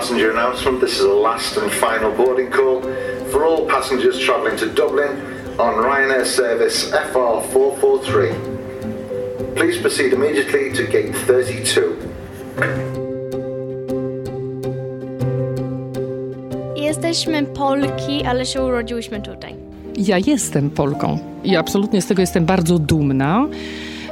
passenger announcement. This is a last and final boarding call for all passengers travelling to Dublin on Ryanair service FR443. Please proceed immediately to gate 32. Jesteśmy Polki, ale się urodziłyśmy tutaj. Ja jestem Polką i absolutnie z tego jestem bardzo dumna.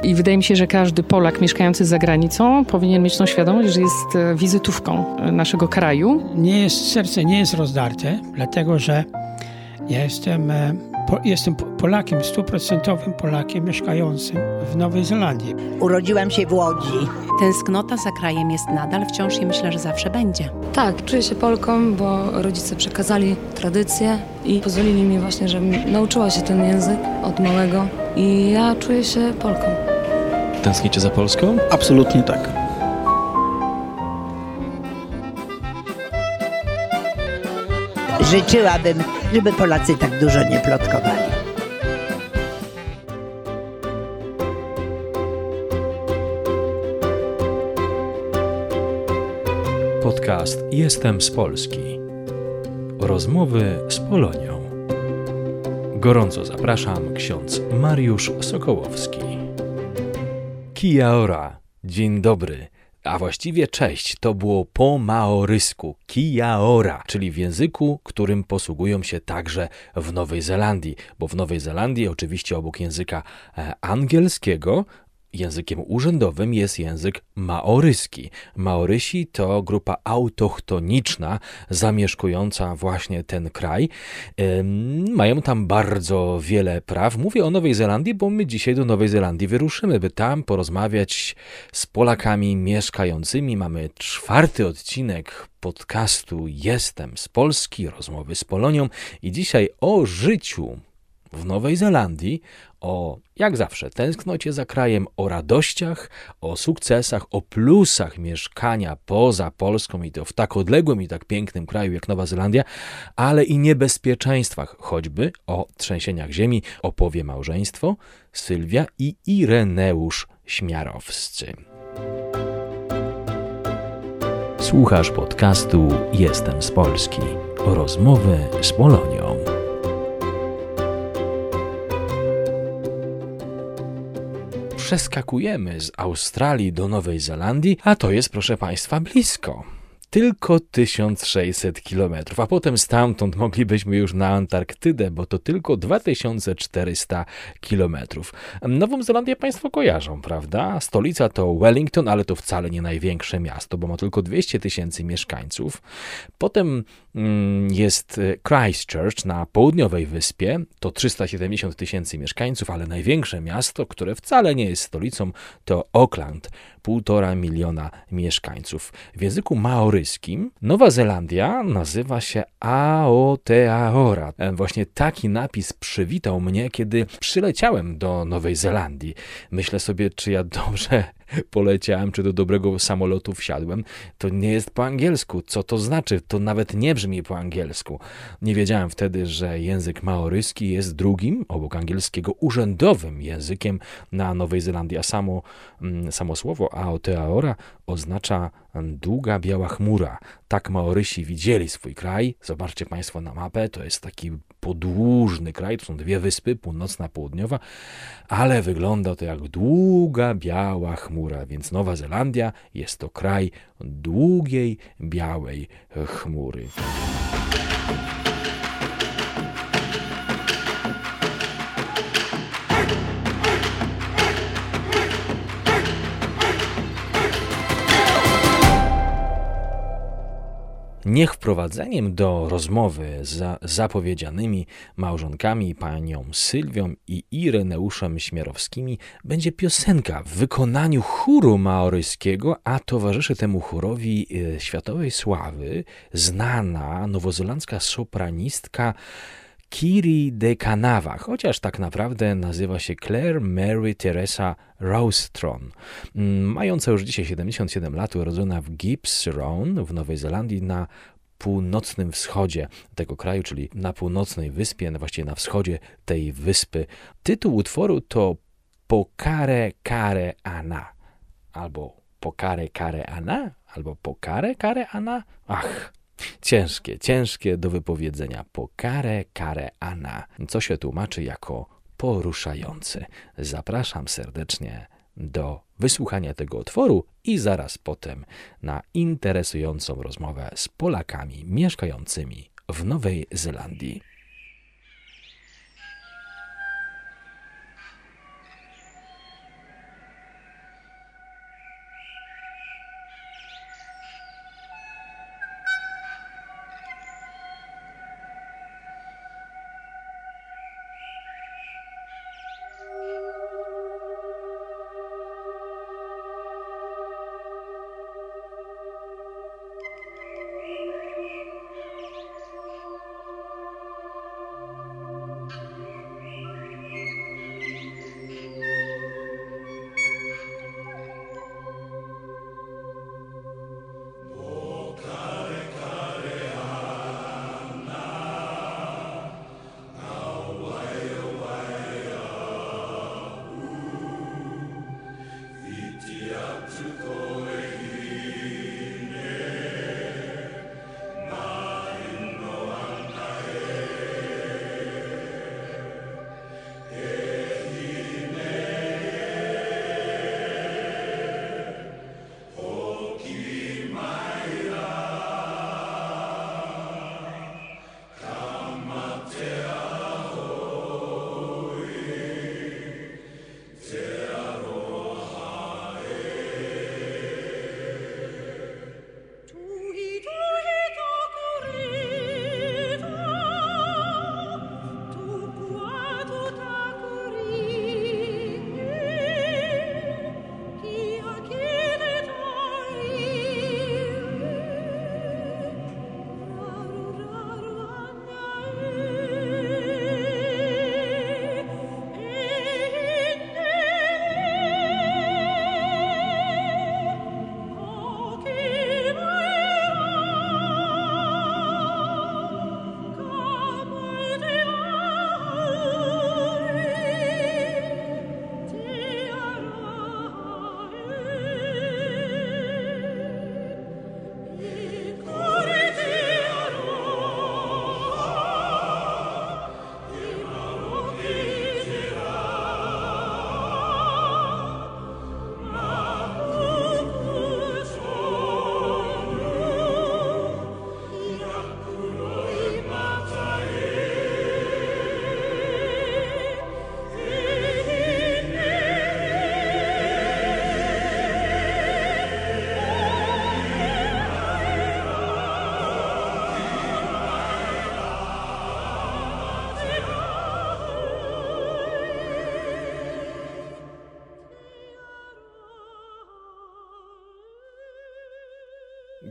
I wydaje mi się, że każdy Polak mieszkający za granicą powinien mieć tą świadomość, że jest e, wizytówką e, naszego kraju. Nie jest, serce nie jest rozdarte, dlatego że ja jestem, e, po, jestem Polakiem, stuprocentowym Polakiem mieszkającym w Nowej Zelandii. Urodziłam się w Łodzi. Tęsknota za krajem jest nadal wciąż i myślę, że zawsze będzie. Tak, czuję się Polką, bo rodzice przekazali tradycję i pozwolili mi właśnie, żebym nauczyła się ten język od małego i ja czuję się Polką. Tęsknicie za Polską? Absolutnie tak. Życzyłabym, żeby Polacy tak dużo nie plotkowali. Podcast Jestem z Polski. Rozmowy z Polonią. Gorąco zapraszam ksiądz Mariusz Sokołowski. Kia ora. Dzień dobry. A właściwie cześć, to było po maorysku, kia ora, czyli w języku, którym posługują się także w Nowej Zelandii, bo w Nowej Zelandii oczywiście obok języka e, angielskiego Językiem urzędowym jest język maoryski. Maorysi to grupa autochtoniczna zamieszkująca właśnie ten kraj. Mają tam bardzo wiele praw. Mówię o Nowej Zelandii, bo my dzisiaj do Nowej Zelandii wyruszymy, by tam porozmawiać z Polakami mieszkającymi. Mamy czwarty odcinek podcastu Jestem z Polski, rozmowy z Polonią i dzisiaj o życiu w Nowej Zelandii, o, jak zawsze, tęsknocie za krajem, o radościach, o sukcesach, o plusach mieszkania poza Polską i to w tak odległym i tak pięknym kraju jak Nowa Zelandia, ale i niebezpieczeństwach, choćby o trzęsieniach ziemi, opowie małżeństwo Sylwia i Ireneusz Śmiarowscy. Słuchasz podcastu Jestem z Polski. Rozmowy z Polonią. Przeskakujemy z Australii do Nowej Zelandii, a to jest, proszę Państwa, blisko tylko 1600 km, a potem stamtąd moglibyśmy już na Antarktydę, bo to tylko 2400 km. Nową Zelandię Państwo kojarzą, prawda? Stolica to Wellington, ale to wcale nie największe miasto, bo ma tylko 200 tysięcy mieszkańców. Potem mm, jest Christchurch na południowej wyspie, to 370 tysięcy mieszkańców, ale największe miasto, które wcale nie jest stolicą, to Auckland, półtora miliona mieszkańców. W języku Nowa Zelandia nazywa się Aotearoa. E, właśnie taki napis przywitał mnie, kiedy przyleciałem do Nowej Zelandii. Myślę sobie, czy ja dobrze poleciałem, czy do dobrego samolotu wsiadłem, to nie jest po angielsku. Co to znaczy? To nawet nie brzmi po angielsku. Nie wiedziałem wtedy, że język maoryski jest drugim, obok angielskiego, urzędowym językiem na Nowej Zelandii, a samo, mm, samo słowo Aotearoa oznacza długa biała chmura. Tak Maorysi widzieli swój kraj. Zobaczcie Państwo na mapę, to jest taki podłużny kraj, to są dwie wyspy, północna, południowa, ale wygląda to jak długa biała chmura, więc Nowa Zelandia jest to kraj długiej białej chmury. Niech wprowadzeniem do rozmowy z zapowiedzianymi małżonkami panią Sylwią i Ireneuszem Śmierowskimi będzie piosenka w wykonaniu chóru maoryskiego, a towarzyszy temu chórowi e, światowej sławy znana nowozelandzka sopranistka Kiri de Canawa, chociaż tak naprawdę nazywa się Claire Mary Teresa Rostron. Mm, mająca już dzisiaj 77 lat, urodzona w Roan w Nowej Zelandii na północnym wschodzie tego kraju, czyli na północnej wyspie, właściwie na wschodzie tej wyspy. Tytuł utworu to Pokare Kare Ana albo Pokare Kare Ana? Albo Pokare Kare Ana? Ach, ciężkie, ciężkie do wypowiedzenia. Pokare Kare Ana, co się tłumaczy jako poruszający. Zapraszam serdecznie do wysłuchania tego utworu i zaraz potem na interesującą rozmowę z Polakami mieszkającymi w Nowej Zelandii.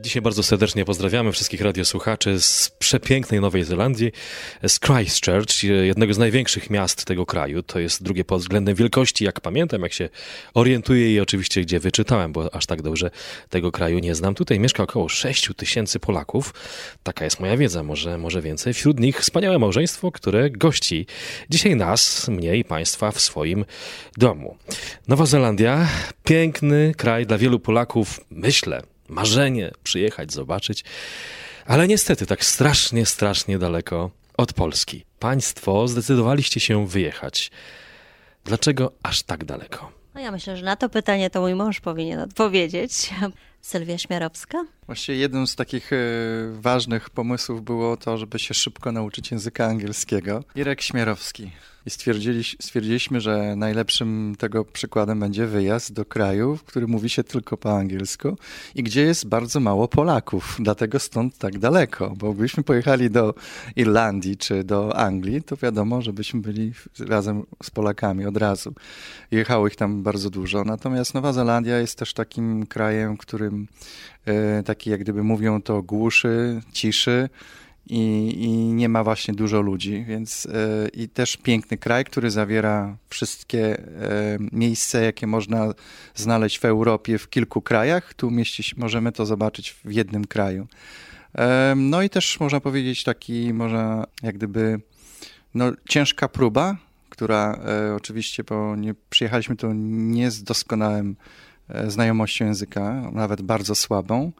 Dzisiaj bardzo serdecznie pozdrawiamy wszystkich radiosłuchaczy z przepięknej Nowej Zelandii, z Christchurch, jednego z największych miast tego kraju. To jest drugie pod względem wielkości, jak pamiętam, jak się orientuję i oczywiście gdzie wyczytałem, bo aż tak dobrze tego kraju nie znam. Tutaj mieszka około 6 tysięcy Polaków. Taka jest moja wiedza, może, może więcej. Wśród nich wspaniałe małżeństwo, które gości dzisiaj nas, mnie i Państwa w swoim domu. Nowa Zelandia, piękny kraj dla wielu Polaków, myślę, marzenie przyjechać, zobaczyć, ale niestety tak strasznie, strasznie daleko od Polski. Państwo zdecydowaliście się wyjechać. Dlaczego aż tak daleko? No ja myślę, że na to pytanie to mój mąż powinien odpowiedzieć. Sylwia Śmiarowska. Właściwie jednym z takich e, ważnych pomysłów było to, żeby się szybko nauczyć języka angielskiego. Irek Śmiarowski. I stwierdzili, stwierdziliśmy, że najlepszym tego przykładem będzie wyjazd do kraju, w którym mówi się tylko po angielsku i gdzie jest bardzo mało Polaków. Dlatego stąd tak daleko, bo gdybyśmy pojechali do Irlandii czy do Anglii, to wiadomo, żebyśmy byli razem z Polakami od razu. Jechało ich tam bardzo dużo. Natomiast Nowa Zelandia jest też takim krajem, w e, taki jak gdyby mówią to głuszy, ciszy i, i nie ma właśnie dużo ludzi, więc e, i też piękny kraj, który zawiera wszystkie e, miejsca, jakie można znaleźć w Europie w kilku krajach. Tu mieści, możemy to zobaczyć w jednym kraju. No i też można powiedzieć taki, można jak gdyby no, ciężka próba, która oczywiście, bo nie, przyjechaliśmy tu nie z doskonałym znajomością języka, nawet bardzo słabą.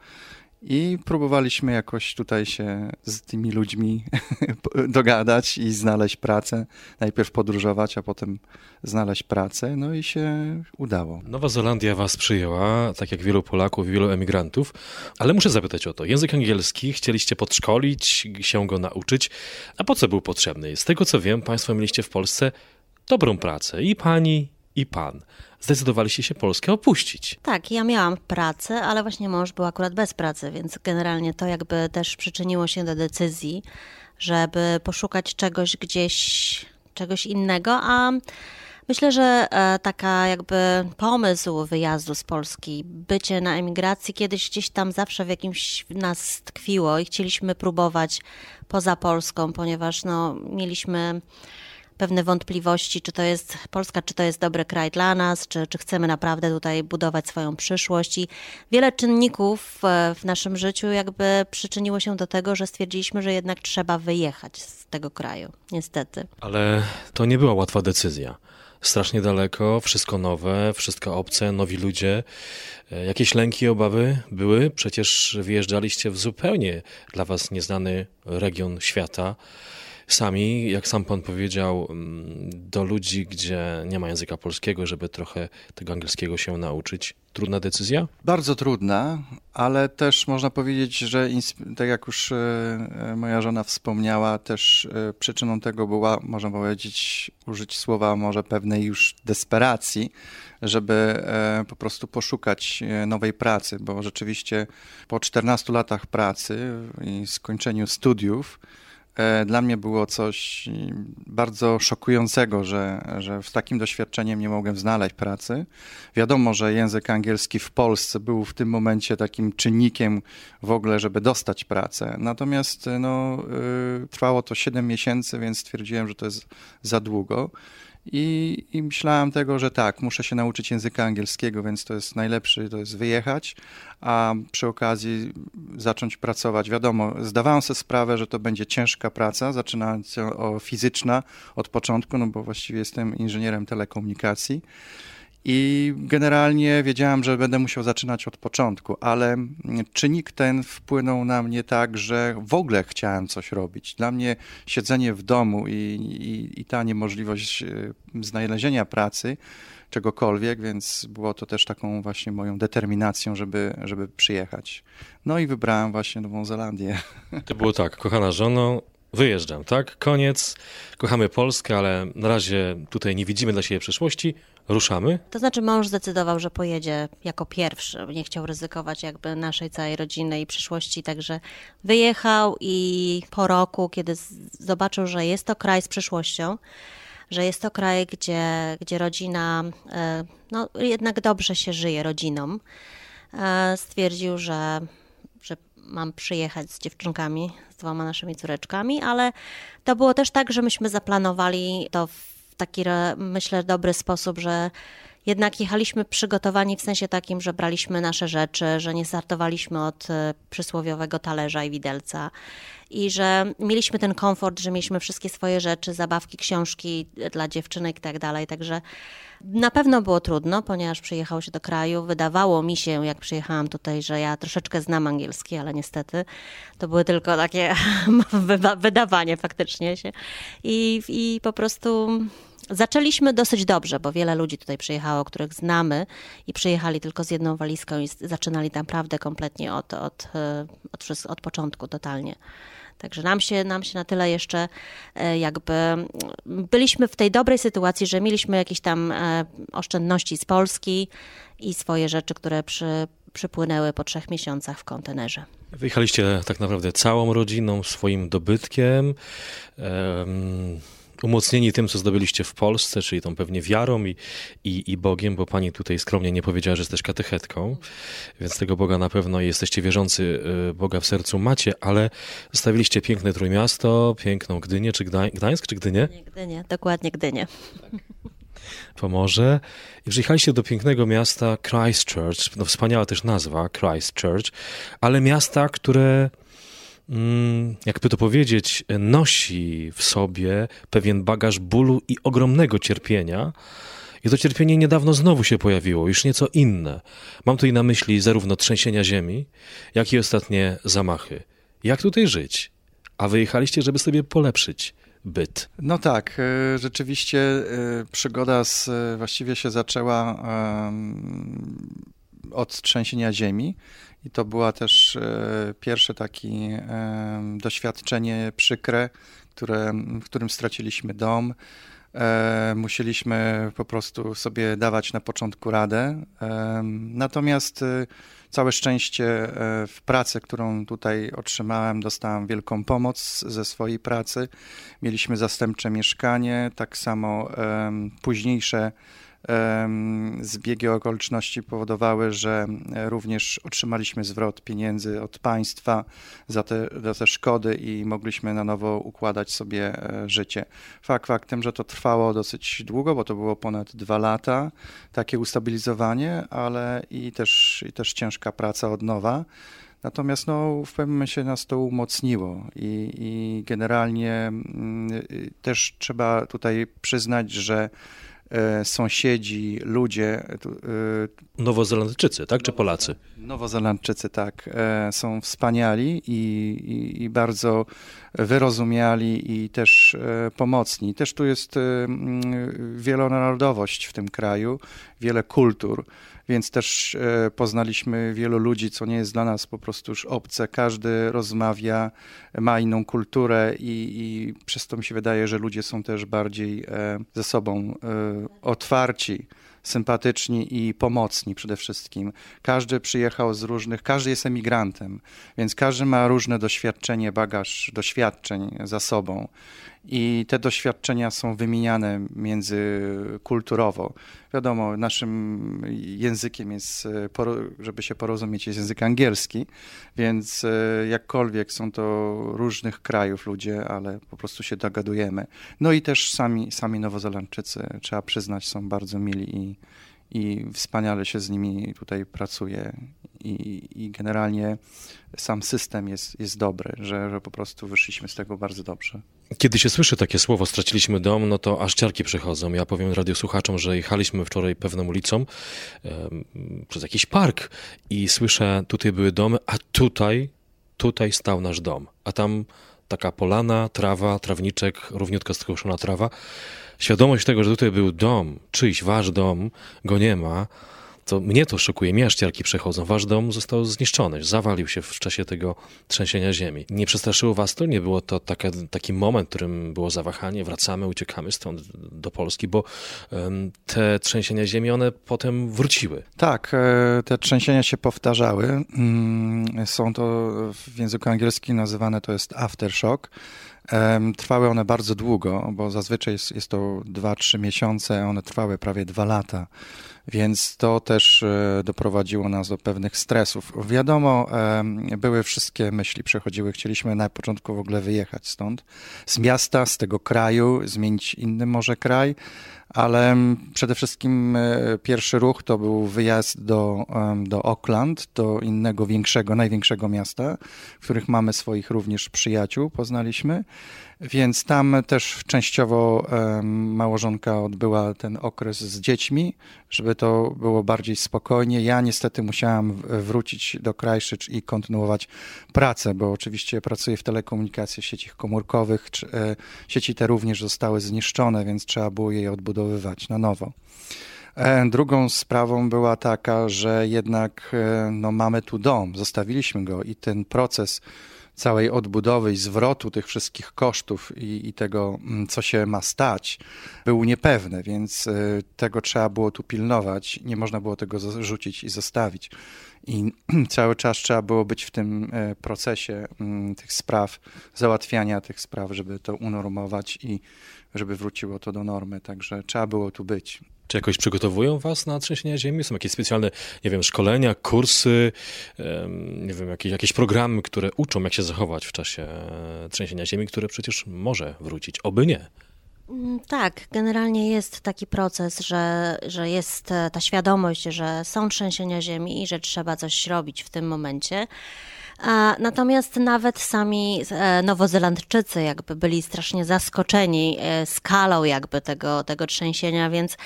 I próbowaliśmy jakoś tutaj się z tymi ludźmi dogadać i znaleźć pracę. Najpierw podróżować, a potem znaleźć pracę, no i się udało. Nowa Zelandia was przyjęła, tak jak wielu Polaków, wielu emigrantów, ale muszę zapytać o to. Język angielski chcieliście podszkolić, się go nauczyć, a po co był potrzebny? Z tego co wiem, państwo mieliście w Polsce dobrą pracę, i pani, i pan zdecydowaliście się Polskę opuścić. Tak, ja miałam pracę, ale właśnie mąż był akurat bez pracy, więc generalnie to jakby też przyczyniło się do decyzji, żeby poszukać czegoś gdzieś, czegoś innego, a Myślę, że e, taka jakby pomysł wyjazdu z Polski, bycie na emigracji kiedyś gdzieś tam zawsze w jakimś nas tkwiło i chcieliśmy próbować poza Polską, ponieważ no, mieliśmy pewne wątpliwości, czy to jest Polska, czy to jest dobry kraj dla nas, czy, czy chcemy naprawdę tutaj budować swoją przyszłość. I wiele czynników e, w naszym życiu jakby przyczyniło się do tego, że stwierdziliśmy, że jednak trzeba wyjechać z tego kraju, niestety. Ale to nie była łatwa decyzja strasznie daleko, wszystko nowe, wszystko obce, nowi ludzie. E, jakieś lęki, obawy były? Przecież wyjeżdżaliście w zupełnie dla was nieznany region świata sami, jak sam pan powiedział, mm, do ludzi, gdzie nie ma języka polskiego, żeby trochę tego angielskiego się nauczyć. Trudna decyzja? Bardzo trudna, ale też można powiedzieć, że tak jak już e, e, moja żona wspomniała, też e, przyczyną tego była, można powiedzieć, użyć słowa może pewnej już desperacji, żeby po prostu poszukać nowej pracy, bo rzeczywiście po 14 latach pracy i skończeniu studiów, dla mnie było coś bardzo szokującego, że, że z takim doświadczeniem nie mogłem znaleźć pracy. Wiadomo, że język angielski w Polsce był w tym momencie takim czynnikiem w ogóle, żeby dostać pracę. Natomiast no, y, trwało to 7 miesięcy, więc stwierdziłem, że to jest za długo. I, I, myślałem tego, że tak, muszę się nauczyć języka angielskiego, więc to jest najlepszy, to jest wyjechać, a przy okazji zacząć pracować. Wiadomo, zdawałem sobie sprawę, że to będzie ciężka praca, zaczynając o fizyczna od początku, no bo właściwie jestem inżynierem telekomunikacji. I generalnie wiedziałem, że będę musiał zaczynać od początku, ale czynnik ten wpłynął na mnie tak, że w ogóle chciałem coś robić. Dla mnie siedzenie w domu i, i, i ta niemożliwość e, znalezienia pracy, czegokolwiek, więc było to też taką właśnie moją determinacją, żeby, żeby przyjechać. No i wybrałem właśnie Nową Zelandię. To było tak, kochana żono, wyjeżdżam, tak? Koniec. Kochamy Polskę, ale na razie tutaj nie widzimy dla siebie przyszłości. Ruszamy? To znaczy mąż zdecydował, że pojedzie jako pierwszy. Nie chciał ryzykować jakby naszej całej rodziny i przyszłości, także wyjechał i po roku, kiedy zobaczył, że jest to kraj z przyszłością, że jest to kraj, gdzie, gdzie rodzina, e, no jednak dobrze się żyje rodzinom, e, stwierdził, że, że mam przyjechać z dziewczynkami, z dwoma naszymi córeczkami, ale to było też tak, że myśmy zaplanowali to w taki, myślę, dobry sposób, że jednak jechaliśmy przygotowani w sensie takim, że braliśmy nasze rzeczy, że nie startowaliśmy od e, przysłowiowego talerza i widelca i że mieliśmy ten komfort, że mieliśmy wszystkie swoje rzeczy, zabawki, książki dla dziewczynek i tak dalej. Także na pewno było trudno, ponieważ przyjechało się do kraju. Wydawało mi się, jak przyjechałam tutaj, że ja troszeczkę znam angielski, ale niestety to były tylko takie wydawanie faktycznie się. I, i po prostu Zaczęliśmy dosyć dobrze, bo wiele ludzi tutaj przyjechało, których znamy i przyjechali tylko z jedną walizką i zaczynali naprawdę kompletnie od, od, e, od, od początku totalnie. Także nam się, nam się na tyle jeszcze e, jakby byliśmy w tej dobrej sytuacji, że mieliśmy jakieś tam e, oszczędności z Polski i swoje rzeczy, które przy, przypłynęły po trzech miesiącach w kontenerze. Wyjechaliście tak naprawdę całą rodziną, swoim dobytkiem. Um umocnieni tym, co zdobyliście w Polsce, czyli tą pewnie wiarą i, i, i Bogiem, bo pani tutaj skromnie nie powiedziała, że jesteś katechetką, więc tego Boga na pewno jesteście wierzący, y, Boga w sercu macie, ale zostawiliście piękne Trójmiasto, piękną Gdynię, czy Gdań, Gdańsk, czy Gdynię? Gdynię, dokładnie Gdynię. Pomorze. I przyjechaliście do pięknego miasta Christchurch, no wspaniała też nazwa, Christchurch, ale miasta, które jakby to powiedzieć, nosi w sobie pewien bagaż bólu i ogromnego cierpienia. I to cierpienie niedawno znowu się pojawiło, już nieco inne. Mam tutaj na myśli zarówno trzęsienia ziemi, jak i ostatnie zamachy. Jak tutaj żyć? A wyjechaliście, żeby sobie polepszyć byt. No tak, e, rzeczywiście e, przygoda z, e, właściwie się zaczęła od trzęsienia ziemi i to była też pierwsze takie doświadczenie przykre, które, w którym straciliśmy dom. Musieliśmy po prostu sobie dawać na początku radę. Natomiast Całe szczęście e, w pracy, którą tutaj otrzymałem, dostałem wielką pomoc ze swojej pracy. Mieliśmy zastępcze mieszkanie, tak samo późniejsze zbiegi okoliczności powodowały, że e, również otrzymaliśmy zwrot pieniędzy od państwa za te, za te szkody i mogliśmy na nowo układać sobie e, życie. Fakt faktem, że to trwało dosyć długo, bo to było ponad dwa lata, takie ustabilizowanie, ale i też, i też ciężka praca od nowa. Natomiast no, w pewnym momencie nas to umocniło i, i generalnie mm, y, też trzeba tutaj przyznać, że sąsiedzi, ludzie. E, Nowozelandczycy, tak, czy Polacy? Nowozelandczycy, tak, e, są wspaniali i, i, i bardzo wyrozumiali i też pomocni. Też tu jest wielonarodowość w tym kraju, wiele kultur więc też e, poznaliśmy wielu ludzi, co nie jest dla nas po prostu już obce. Każdy rozmawia, ma inną kulturę i, i przez to mi się wydaje, że ludzie są też bardziej e, ze sobą e, otwarci sympatyczni i pomocni przede wszystkim. Każdy przyjechał z różnych, każdy jest emigrantem, więc każdy ma różne doświadczenie, bagaż doświadczeń za sobą i te doświadczenia są wymieniane międzykulturowo. Wiadomo, naszym językiem jest, żeby się porozumieć, jest język angielski, więc e, jakkolwiek są to różnych krajów ludzie, ale po prostu się dogadujemy. No i też sami, sami Nowozelandczycy, trzeba przyznać, są bardzo mili i, i wspaniale się z nimi tutaj pracuje. I, i generalnie sam system jest, jest dobry, że, że po prostu wyszliśmy z tego bardzo dobrze. Kiedy się słyszy takie słowo, straciliśmy dom, no to aż ciarki przychodzą. Ja powiem radiosłuchaczom, że jechaliśmy wczoraj pewną ulicą przez jakiś park i słyszę, tutaj były domy, a tutaj, tutaj stał nasz dom. A tam taka polana, trawa, trawniczek, równiutko skoszona trawa. Świadomość tego, że tutaj był dom, czyjś wasz dom, go nie ma, to mnie to szokuje, mnie ciarki przechodzą. Wasz dom został zniszczony, zawalił się w czasie tego trzęsienia ziemi. Nie przestraszyło was to? Nie było to taka, taki moment, w którym było zawahanie, wracamy, uciekamy stąd do Polski, bo te trzęsienia ziemi, one potem wróciły. Tak, e, te trzęsienia się powtarzały. Mm, są to w języku angielskim nazywane to jest aftershock. Trwały one bardzo długo, bo zazwyczaj jest, jest to 2-3 miesiące, one trwały prawie 2 lata więc to też e, doprowadziło nas do pewnych stresów. Wiadomo, były wszystkie myśli, przechodziły. Chcieliśmy na początku w ogóle wyjechać stąd, z miasta, z tego kraju, zmienić inny może kraj, ale przede wszystkim e, pierwszy ruch to był wyjazd do, do Auckland, do innego większego, największego miasta, w których mamy swoich również przyjaciół, poznaliśmy. Więc tam też częściowo małżonka odbyła ten okres z dziećmi, żeby to było bardziej spokojnie. Ja niestety musiałam wrócić do Christchurch i kontynuować pracę, bo oczywiście pracuję w telekomunikacji, sieci komórkowych. E, sieci te również zostały zniszczone, więc trzeba było je odbudowywać na nowo. E, drugą sprawą była taka, że jednak e, no, mamy tu dom, zostawiliśmy go i ten proces całej odbudowy i zwrotu tych wszystkich kosztów i, i, tego, mm, co się ma stać, był niepewny, więc y, tego trzeba było tu pilnować. Nie można było tego rzucić i zostawić. I cały czas trzeba było być w tym e, procesie mm, tych spraw, załatwiania tych spraw, żeby to unormować i żeby wróciło to do normy. Także trzeba było tu być. Czy jakoś przygotowują was na trzęsienia ziemi? Są jakieś specjalne, nie wiem, szkolenia, kursy, nie wiem, jakieś, jakieś programy, które uczą, jak się zachować w czasie e, trzęsienia ziemi, które przecież może wrócić, oby nie. Mm, tak, generalnie jest taki proces, że, że jest e, ta świadomość, że są trzęsienia ziemi i że trzeba coś robić w tym momencie. Natomiast nawet sami e, Nowozelandczycy jakby byli strasznie zaskoczeni e, skalą jakby tego, tego trzęsienia, więc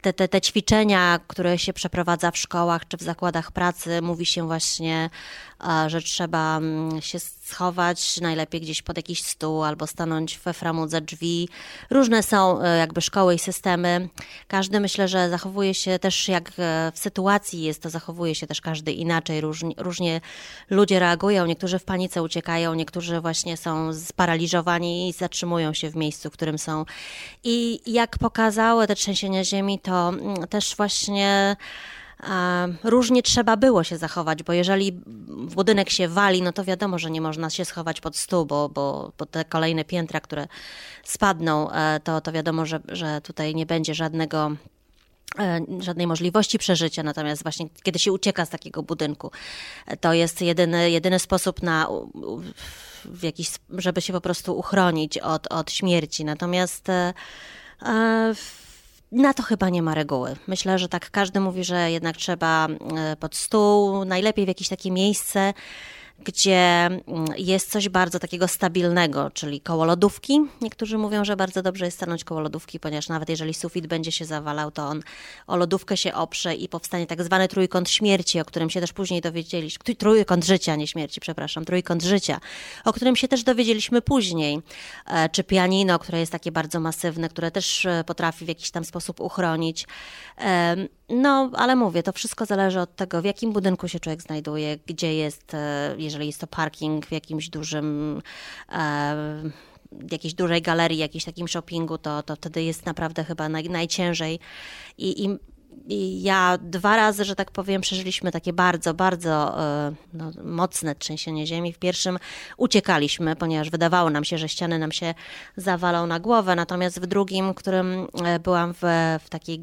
te, te, te ćwiczenia, które się przeprowadza w szkołach czy w zakładach pracy, mówi się właśnie, że trzeba mm, się schować najlepiej gdzieś pod jakiś stół albo stanąć we framudze drzwi. Różne są e, jakby szkoły i systemy. Każdy myślę, że zachowuje się też jak e, w sytuacji jest, to zachowuje się też każdy inaczej. Różnie, różnie ludzie reagują. Niektórzy w panice uciekają, niektórzy właśnie są sparaliżowani i zatrzymują się w miejscu, w którym są. I jak pokazały te trzęsienia ziemi, to mm, też właśnie różnie trzeba było się zachować, bo jeżeli budynek się wali, no to wiadomo, że nie można się schować pod stół, bo, bo, bo te kolejne piętra, które spadną, e, to, to wiadomo, że, że tutaj nie będzie żadnego e, żadnej możliwości przeżycia, natomiast właśnie kiedy się ucieka z takiego budynku, to jest jedyny, jedyny sposób na w jakiś, żeby się po prostu uchronić od, od śmierci. Natomiast e, na to chyba nie ma reguły. Myślę, że tak każdy mówi, że jednak trzeba e, pod stół, najlepiej w jakieś takie miejsce, gdzie mm, jest coś bardzo takiego stabilnego, czyli koło lodówki. Niektórzy mówią, że bardzo dobrze jest stanąć koło lodówki, ponieważ nawet jeżeli sufit będzie się zawalał, to on o lodówkę się oprze i powstanie tak zwany trójkąt śmierci, o którym się też później dowiedzieliśmy. Trójkąt życia, nie śmierci, przepraszam, trójkąt życia, o którym się też dowiedzieliśmy później. E, czy pianino, które jest takie bardzo masywne, które też e, potrafi w jakiś tam sposób uchronić. No, ale mówię, to wszystko zależy od tego, w jakim budynku się człowiek znajduje, gdzie jest, e, jeżeli jest to parking w jakimś dużym e, jakiejś dużej galerii, jakimś takim shoppingu, to, to wtedy jest naprawdę chyba naj, najciężej. I, i, I, ja dwa razy, że tak powiem, przeżyliśmy takie bardzo, bardzo e, no, mocne trzęsienie ziemi. W pierwszym uciekaliśmy, ponieważ wydawało nam się, że ściany nam się zawalą na głowę, natomiast w drugim, którym byłam w, w takiej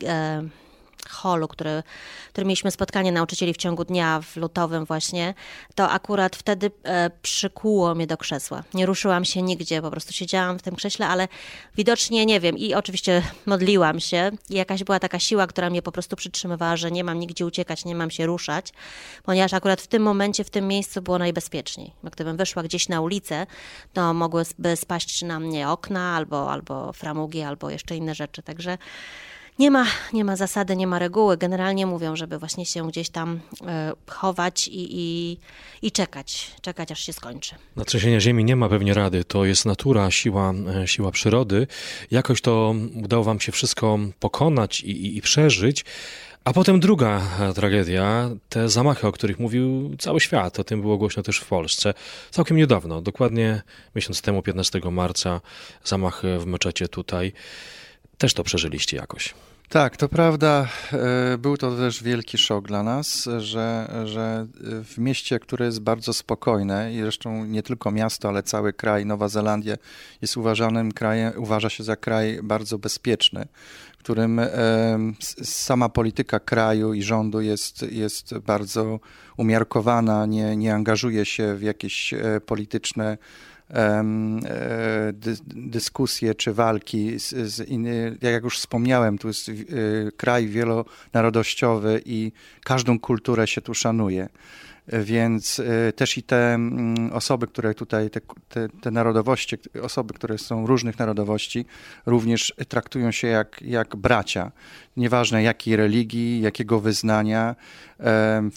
holu, który, który mieliśmy spotkanie nauczycieli w ciągu dnia w lutowym właśnie, to akurat wtedy e, przykuło mnie do krzesła. Nie ruszyłam się nigdzie, po prostu siedziałam w tym krześle, ale widocznie nie wiem i oczywiście modliłam się i jakaś była taka siła, która mnie po prostu przytrzymywała, że nie mam nigdzie uciekać, nie mam się ruszać, ponieważ akurat w tym momencie, w tym miejscu było najbezpieczniej. Gdybym wyszła gdzieś na ulicę, to mogłyby spaść na mnie okna albo, albo framugi, albo jeszcze inne rzeczy, także nie ma, nie ma zasady, nie ma reguły. Generalnie mówią, żeby właśnie się gdzieś tam e, chować i, i, i, czekać, czekać aż się skończy. Na trzęsienia ziemi nie ma pewnie rady, to jest natura, siła, e, siła przyrody. Jakoś to udało wam się wszystko pokonać i, i, i przeżyć. A potem druga e, tragedia, te zamachy, o których mówił cały świat. O tym było głośno też w Polsce. Całkiem niedawno, dokładnie miesiąc temu, 15 marca, zamach w meczecie tutaj. Też to przeżyliście jakoś. Tak, to prawda. E, był to też wielki szok dla nas, że, że w mieście, które jest bardzo spokojne i zresztą nie tylko miasto, ale cały kraj, Nowa Zelandia jest uważanym krajem, uważa się za kraj bardzo bezpieczny, w którym e, sama polityka kraju i rządu jest, jest bardzo umiarkowana, nie, nie angażuje się w jakieś e, polityczne dyskusje czy walki z, z jak już wspomniałem, tu jest e, kraj wielonarodowościowy i każdą kulturę się tu szanuje. Więc e, też i te mm, osoby, które tutaj, te, te, te, narodowości, osoby, które są różnych narodowości, również traktują się jak, jak bracia. Nieważne jakiej religii, jakiego wyznania,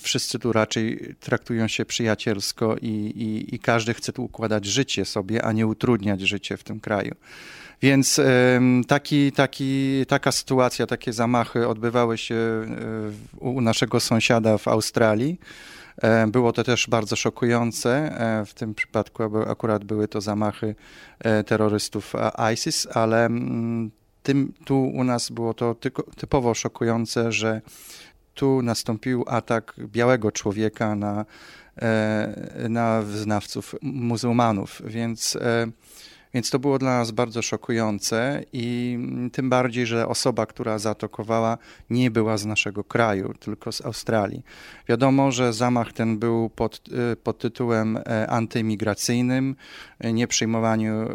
wszyscy tu raczej traktują się przyjacielsko i, i, i każdy chce tu układać życie sobie, a nie utrudniać życie w tym kraju. Więc taki, taki, taka sytuacja, takie zamachy odbywały się u naszego sąsiada w Australii. E, było to też bardzo szokujące. E, w tym przypadku akurat były to zamachy e, terrorystów ISIS, ale mm, tym, tu u nas było to typowo szokujące, że tu nastąpił atak białego człowieka na, na wyznawców muzułmanów, więc więc to było dla nas bardzo szokujące i tym bardziej, że osoba, która zaatakowała, nie była z naszego kraju, tylko z Australii. Wiadomo, że zamach ten był pod, y, pod tytułem e, antyimigracyjnym, nieprzyjmowaniu e,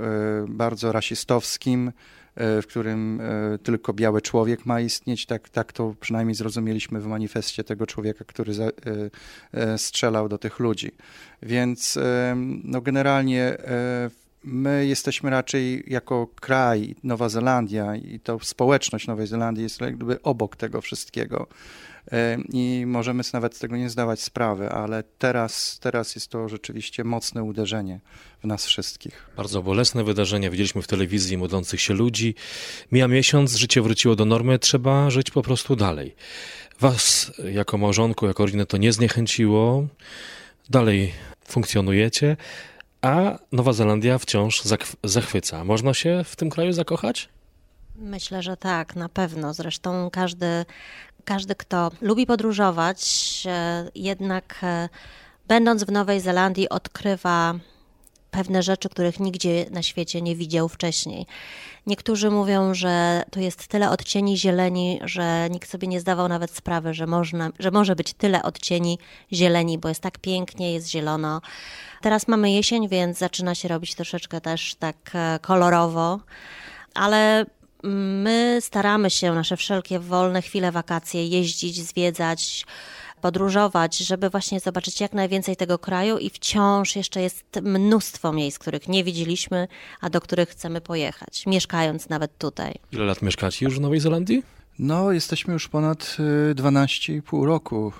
bardzo rasistowskim, e, w którym e, tylko biały człowiek ma istnieć. Tak, tak to przynajmniej zrozumieliśmy w manifestie tego człowieka, który za, strzelał do tych ludzi. Więc no generalnie my jesteśmy raczej jako kraj, Nowa Zelandia i to społeczność Nowej Zelandii jest jakby obok tego wszystkiego i możemy nawet z tego nie zdawać sprawy, ale teraz, teraz jest to rzeczywiście mocne uderzenie w nas wszystkich. Bardzo bolesne wydarzenia. Widzieliśmy w telewizji modlących się ludzi. Mija miesiąc, życie wróciło do normy, trzeba żyć po prostu dalej. Was jako małżonku, jako rodzinę to nie zniechęciło. Dalej funkcjonujecie, a Nowa Zelandia wciąż zachwyca. Można się w tym kraju zakochać? Myślę, że tak, na pewno. Zresztą każdy, każdy, kto lubi podróżować, e, jednak e, będąc w Nowej Zelandii, odkrywa pewne rzeczy, których nigdzie na świecie nie widział wcześniej. Niektórzy mówią, że tu jest tyle odcieni zieleni, że nikt sobie nie zdawał nawet sprawy, że, można, że może być tyle odcieni zieleni, bo jest tak pięknie, jest zielono. Teraz mamy jesień, więc zaczyna się robić troszeczkę też tak e, kolorowo, ale My staramy się nasze wszelkie wolne chwile, wakacje jeździć, zwiedzać, podróżować, żeby właśnie zobaczyć jak najwięcej tego kraju i wciąż jeszcze jest mnóstwo miejsc, których nie widzieliśmy, a do których chcemy pojechać, mieszkając nawet tutaj. Ile lat mieszkacie już w Nowej Zelandii? No, jesteśmy już ponad 12,5 y, roku.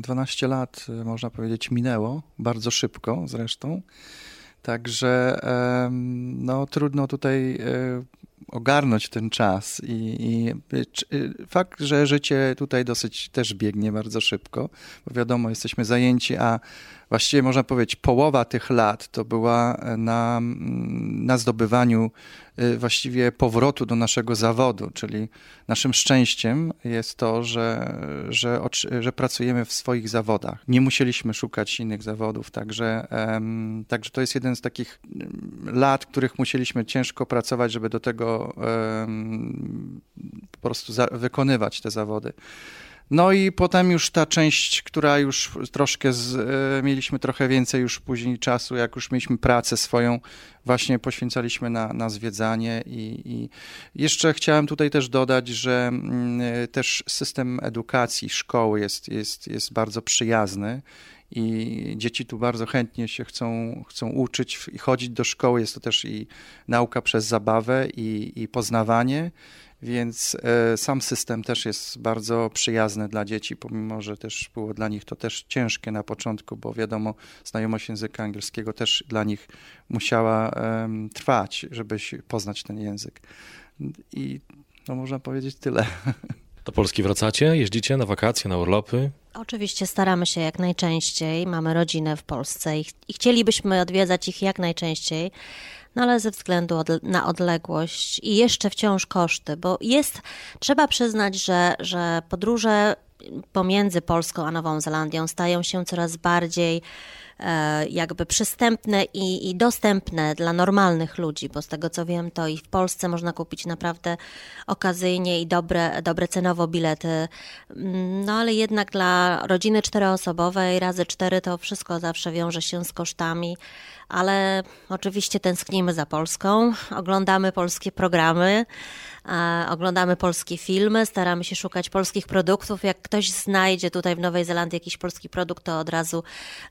12 y, lat, y, można powiedzieć, minęło, bardzo szybko zresztą. Także no, trudno tutaj ogarnąć ten czas i, i, y, fakt, że życie tutaj dosyć też biegnie bardzo szybko, bo wiadomo, jesteśmy zajęci, a właściwie można powiedzieć połowa tych lat to była na, mm, na zdobywaniu y, właściwie powrotu do naszego zawodu, czyli naszym szczęściem jest to, że, że, że pracujemy w swoich zawodach. Nie musieliśmy szukać innych zawodów, także, także to jest jeden z takich mm, lat, których musieliśmy ciężko pracować, żeby do tego po prostu wykonywać te zawody. No i potem już ta część, która już troszkę z, e, mieliśmy trochę więcej już później czasu, jak już mieliśmy pracę swoją, właśnie poświęcaliśmy na, na zwiedzanie i, i jeszcze chciałem tutaj też dodać, że mm, e, też system edukacji szkoły jest, jest, jest bardzo przyjazny i dzieci tu bardzo chętnie się chcą, chcą uczyć i chodzić do szkoły. Jest to też i nauka przez zabawę i, i poznawanie więc e, sam system też jest bardzo przyjazny dla dzieci, pomimo że też było dla nich to też ciężkie na początku, bo wiadomo, znajomość języka angielskiego też dla nich musiała trwać, żeby poznać ten język. I no można powiedzieć tyle. Do Polski wracacie? Jeździcie na wakacje, na urlopy? Oczywiście staramy się jak najczęściej. Mamy rodzinę w Polsce i, i chcielibyśmy odwiedzać ich jak najczęściej no ale ze względu od, na odległość i jeszcze wciąż koszty, bo jest, trzeba przyznać, że, że podróże pomiędzy Polską a Nową Zelandią stają się coraz bardziej jakby przystępne i, i, dostępne dla normalnych ludzi, bo z tego co wiem, to i w Polsce można kupić naprawdę okazyjnie i dobre, dobre cenowo bilety. No ale jednak dla rodziny czteroosobowej razy cztery to wszystko zawsze wiąże się z kosztami ale oczywiście tęsknimy za Polską, oglądamy polskie programy, oglądamy polskie filmy, staramy się szukać polskich produktów. Jak ktoś znajdzie tutaj w Nowej Zelandii jakiś polski produkt, to od razu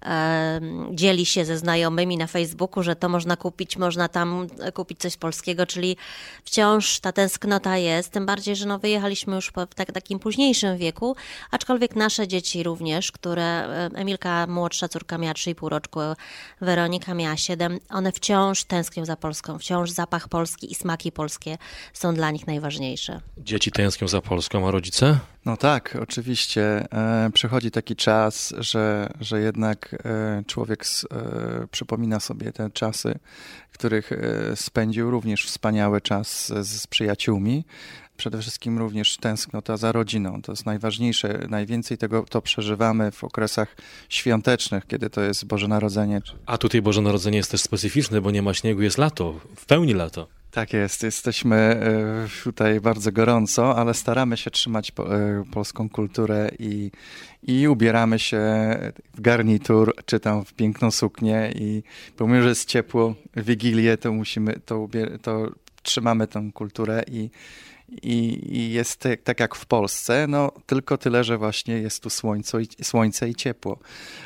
e, dzieli się ze znajomymi na Facebooku, że to można kupić, można tam kupić coś polskiego, czyli wciąż ta tęsknota jest, tym bardziej, że no wyjechaliśmy już w tak, takim późniejszym wieku, aczkolwiek nasze dzieci również, które, e, Emilka młodsza córka miała 3,5 roczku, Weronika miała 7, one wciąż tęsknią za Polską, wciąż zapach polski i smaki polskie są dla nich najważniejsze. Dzieci tęsknią za Polską, a rodzice? No tak, oczywiście. E, przychodzi taki czas, że, że jednak e, człowiek s, e, przypomina sobie te czasy, których e, spędził również wspaniały czas z, z przyjaciółmi, przede wszystkim również tęsknota za rodziną. To jest najważniejsze. Najwięcej tego to przeżywamy w okresach świątecznych, kiedy to jest Boże Narodzenie. A tutaj Boże Narodzenie jest też specyficzne, bo nie ma śniegu, jest lato, w pełni lato. Tak jest, jesteśmy e, tutaj bardzo gorąco, ale staramy się trzymać e, polską kulturę i, i ubieramy się w garnitur, czy tam w piękną suknię i pomimo, że jest ciepło, Wigilię, to musimy to, to trzymamy tę kulturę i, i, i jest tak, tak, jak w Polsce, no tylko tyle, że właśnie jest tu słońce i, słońce i ciepło.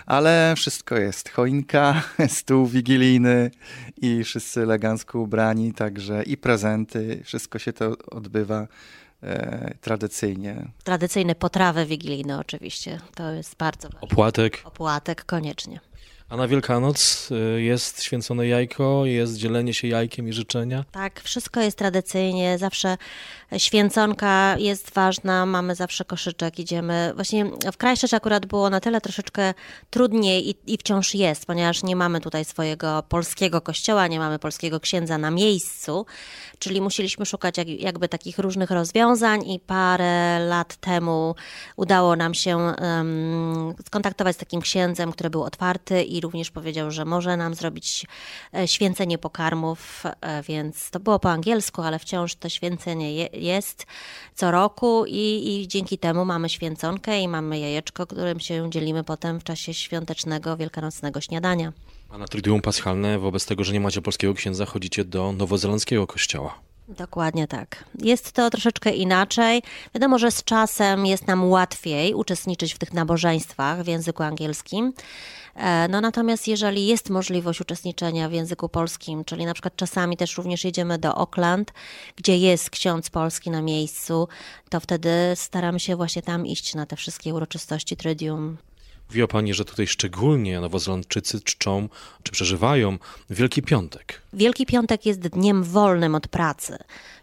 Ale wszystko jest. Choinka, stół wigilijny i wszyscy elegancko ubrani, także i prezenty, wszystko się to odbywa e, tradycyjnie. Tradycyjne potrawy wigilijne oczywiście, to jest bardzo ważne. Opłatek. Opłatek, koniecznie. A na Wielkanoc y, jest święcone jajko, jest dzielenie się jajkiem i życzenia? Tak, wszystko jest tradycyjnie, zawsze święconka jest ważna, mamy zawsze koszyczek, idziemy. Właśnie w Krajszcz akurat było na tyle troszeczkę trudniej i, i wciąż jest, ponieważ nie mamy tutaj swojego polskiego kościoła, nie mamy polskiego księdza na miejscu, czyli musieliśmy szukać jak, jakby takich różnych rozwiązań i parę lat temu udało nam się um, skontaktować z takim księdzem, który był otwarty i również powiedział, że może nam zrobić e, święcenie pokarmów, e, więc to było po angielsku, ale wciąż to święcenie jest co roku i, i dzięki temu mamy święconkę i mamy jajeczko, którym się dzielimy potem w czasie świątecznego, wielkanocnego śniadania. A na Triduum Paschalne, wobec tego, że nie macie polskiego księdza, chodzicie do nowozelandzkiego kościoła. Dokładnie tak. Jest to troszeczkę inaczej. Wiadomo, że z czasem jest nam łatwiej uczestniczyć w tych nabożeństwach w języku angielskim. E, no natomiast jeżeli jest możliwość uczestniczenia w języku polskim, czyli na przykład czasami też również jedziemy do Auckland, gdzie jest ksiądz polski na miejscu, to wtedy staramy się właśnie tam iść na te wszystkie uroczystości Tridium. Mówiła Pani, że tutaj szczególnie Nowozelandczycy czczą, czy przeżywają Wielki Piątek. Wielki Piątek jest dniem wolnym od pracy.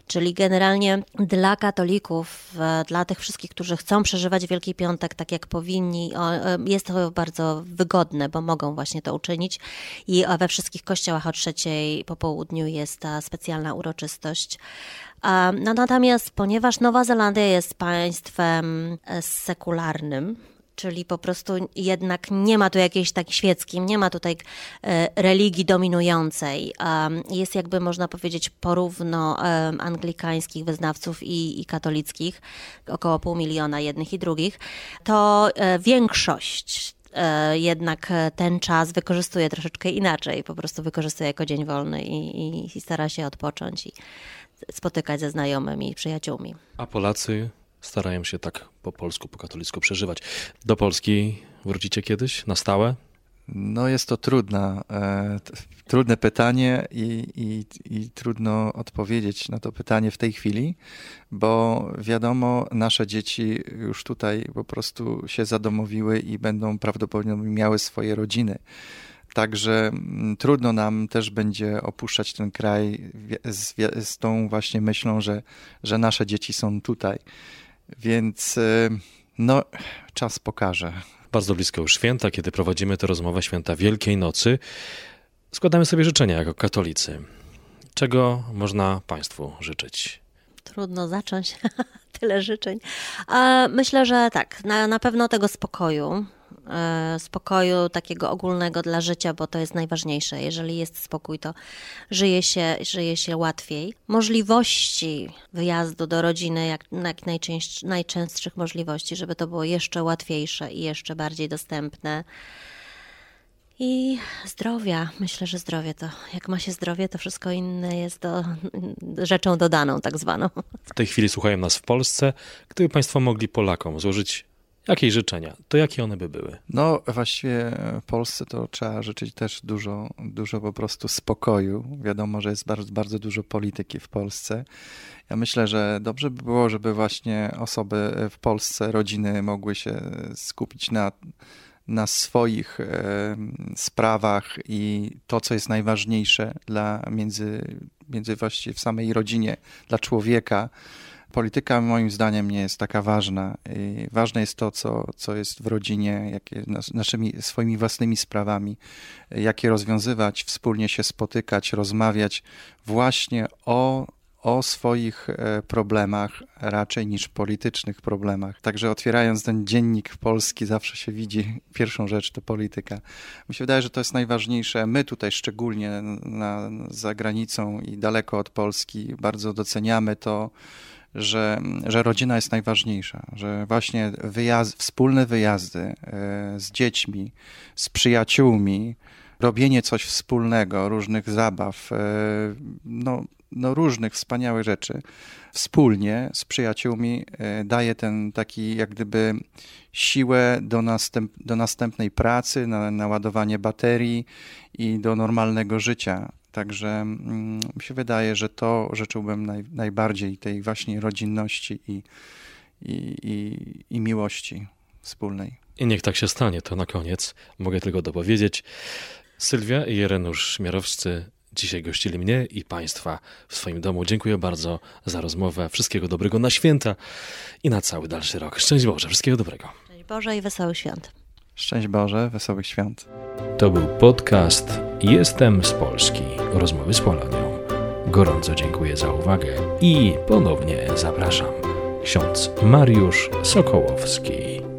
Czyli generalnie dla katolików, e, dla tych wszystkich, którzy chcą przeżywać Wielki Piątek tak jak powinni, e, jest to bardzo wygodne, bo mogą właśnie to uczynić. I we wszystkich kościołach o trzeciej po południu jest ta specjalna uroczystość. No, natomiast ponieważ Nowa Zelandia jest państwem e, sekularnym, czyli po prostu jednak nie ma tu jakiejś tak świeckiej, nie ma tutaj e, religii dominującej. Jest jakby można powiedzieć porówno anglikańskich wyznawców i, i katolickich, około pół miliona jednych i drugich, to e, większość e, jednak ten czas wykorzystuje troszeczkę inaczej, po prostu wykorzystuje jako dzień wolny i, i stara się odpocząć i spotykać ze znajomymi i przyjaciółmi. A Polacy starają się tak po polsku, po katolicku przeżywać. Do Polski wrócicie kiedyś na stałe? No jest to trudna, e, trudne pytanie i, i, i, trudno odpowiedzieć na to pytanie w tej chwili, bo wiadomo, nasze dzieci już tutaj po prostu się zadomowiły i będą prawdopodobnie miały swoje rodziny. Także mm, trudno nam też będzie opuszczać ten kraj z, z tą właśnie myślą, że, że nasze dzieci są tutaj. Więc y, no, czas pokaże. Bardzo blisko już święta, kiedy prowadzimy tę rozmowę święta Wielkiej Nocy. Składamy sobie życzenia jako katolicy. Czego można Państwu życzyć? Trudno zacząć. Tyle życzeń. Myślę, że tak, na, na pewno tego spokoju, spokoju takiego ogólnego dla życia, bo to jest najważniejsze. Jeżeli jest spokój, to żyje się, żyje się łatwiej. Możliwości wyjazdu do rodziny, jak, jak najczęst, najczęstszych możliwości, żeby to było jeszcze łatwiejsze i jeszcze bardziej dostępne. I zdrowia. Myślę, że zdrowie to, jak ma się zdrowie, to wszystko inne jest do, rzeczą dodaną, tak zwaną. W tej chwili słuchają nas w Polsce. Gdyby Państwo mogli Polakom złożyć Jakie życzenia? To jakie one by były? No, właściwie w Polsce to trzeba życzyć też dużo, dużo po prostu spokoju. Wiadomo, że jest bardzo, bardzo dużo polityki w Polsce. Ja myślę, że dobrze by było, żeby właśnie osoby w Polsce, rodziny mogły się skupić na, na swoich e, sprawach i to, co jest najważniejsze dla między, między właściwie w samej rodzinie, dla człowieka polityka moim zdaniem nie jest taka ważna. I ważne jest to, co, co jest w rodzinie, jakie naszymi swoimi własnymi sprawami, jakie rozwiązywać, wspólnie się spotykać, rozmawiać właśnie o o swoich e, problemach raczej niż politycznych problemach. Także otwierając ten dziennik polski zawsze się widzi pierwszą rzecz to polityka. Mi się wydaje, że to jest najważniejsze. My tutaj szczególnie na, za granicą i daleko od Polski bardzo doceniamy to, że, że rodzina jest najważniejsza, że właśnie wyjazd, wspólne wyjazdy e, z dziećmi, z przyjaciółmi, robienie coś wspólnego, różnych zabaw, e, no, no, różnych wspaniałych rzeczy wspólnie z przyjaciółmi e, daje ten taki jak gdyby siłę do, następ, do następnej pracy, na naładowanie baterii i do normalnego życia. Także mm, mi się wydaje, że to życzyłbym naj, najbardziej tej właśnie rodzinności i, i, i, i miłości wspólnej. I niech tak się stanie, to na koniec mogę tylko dopowiedzieć. Sylwia i Jerenusz Śmiarowscy dzisiaj gościli mnie i Państwa w swoim domu. Dziękuję bardzo za rozmowę. Wszystkiego dobrego na święta i na cały dalszy rok. Szczęść Boże, wszystkiego dobrego. Szczęść Boże i wesołych świąt. Szczęść Boże, wesołych świąt. To był podcast Jestem z Polski. Rozmowy z Polonią. Gorąco dziękuję za uwagę i ponownie zapraszam. Ksiądz Mariusz Sokołowski.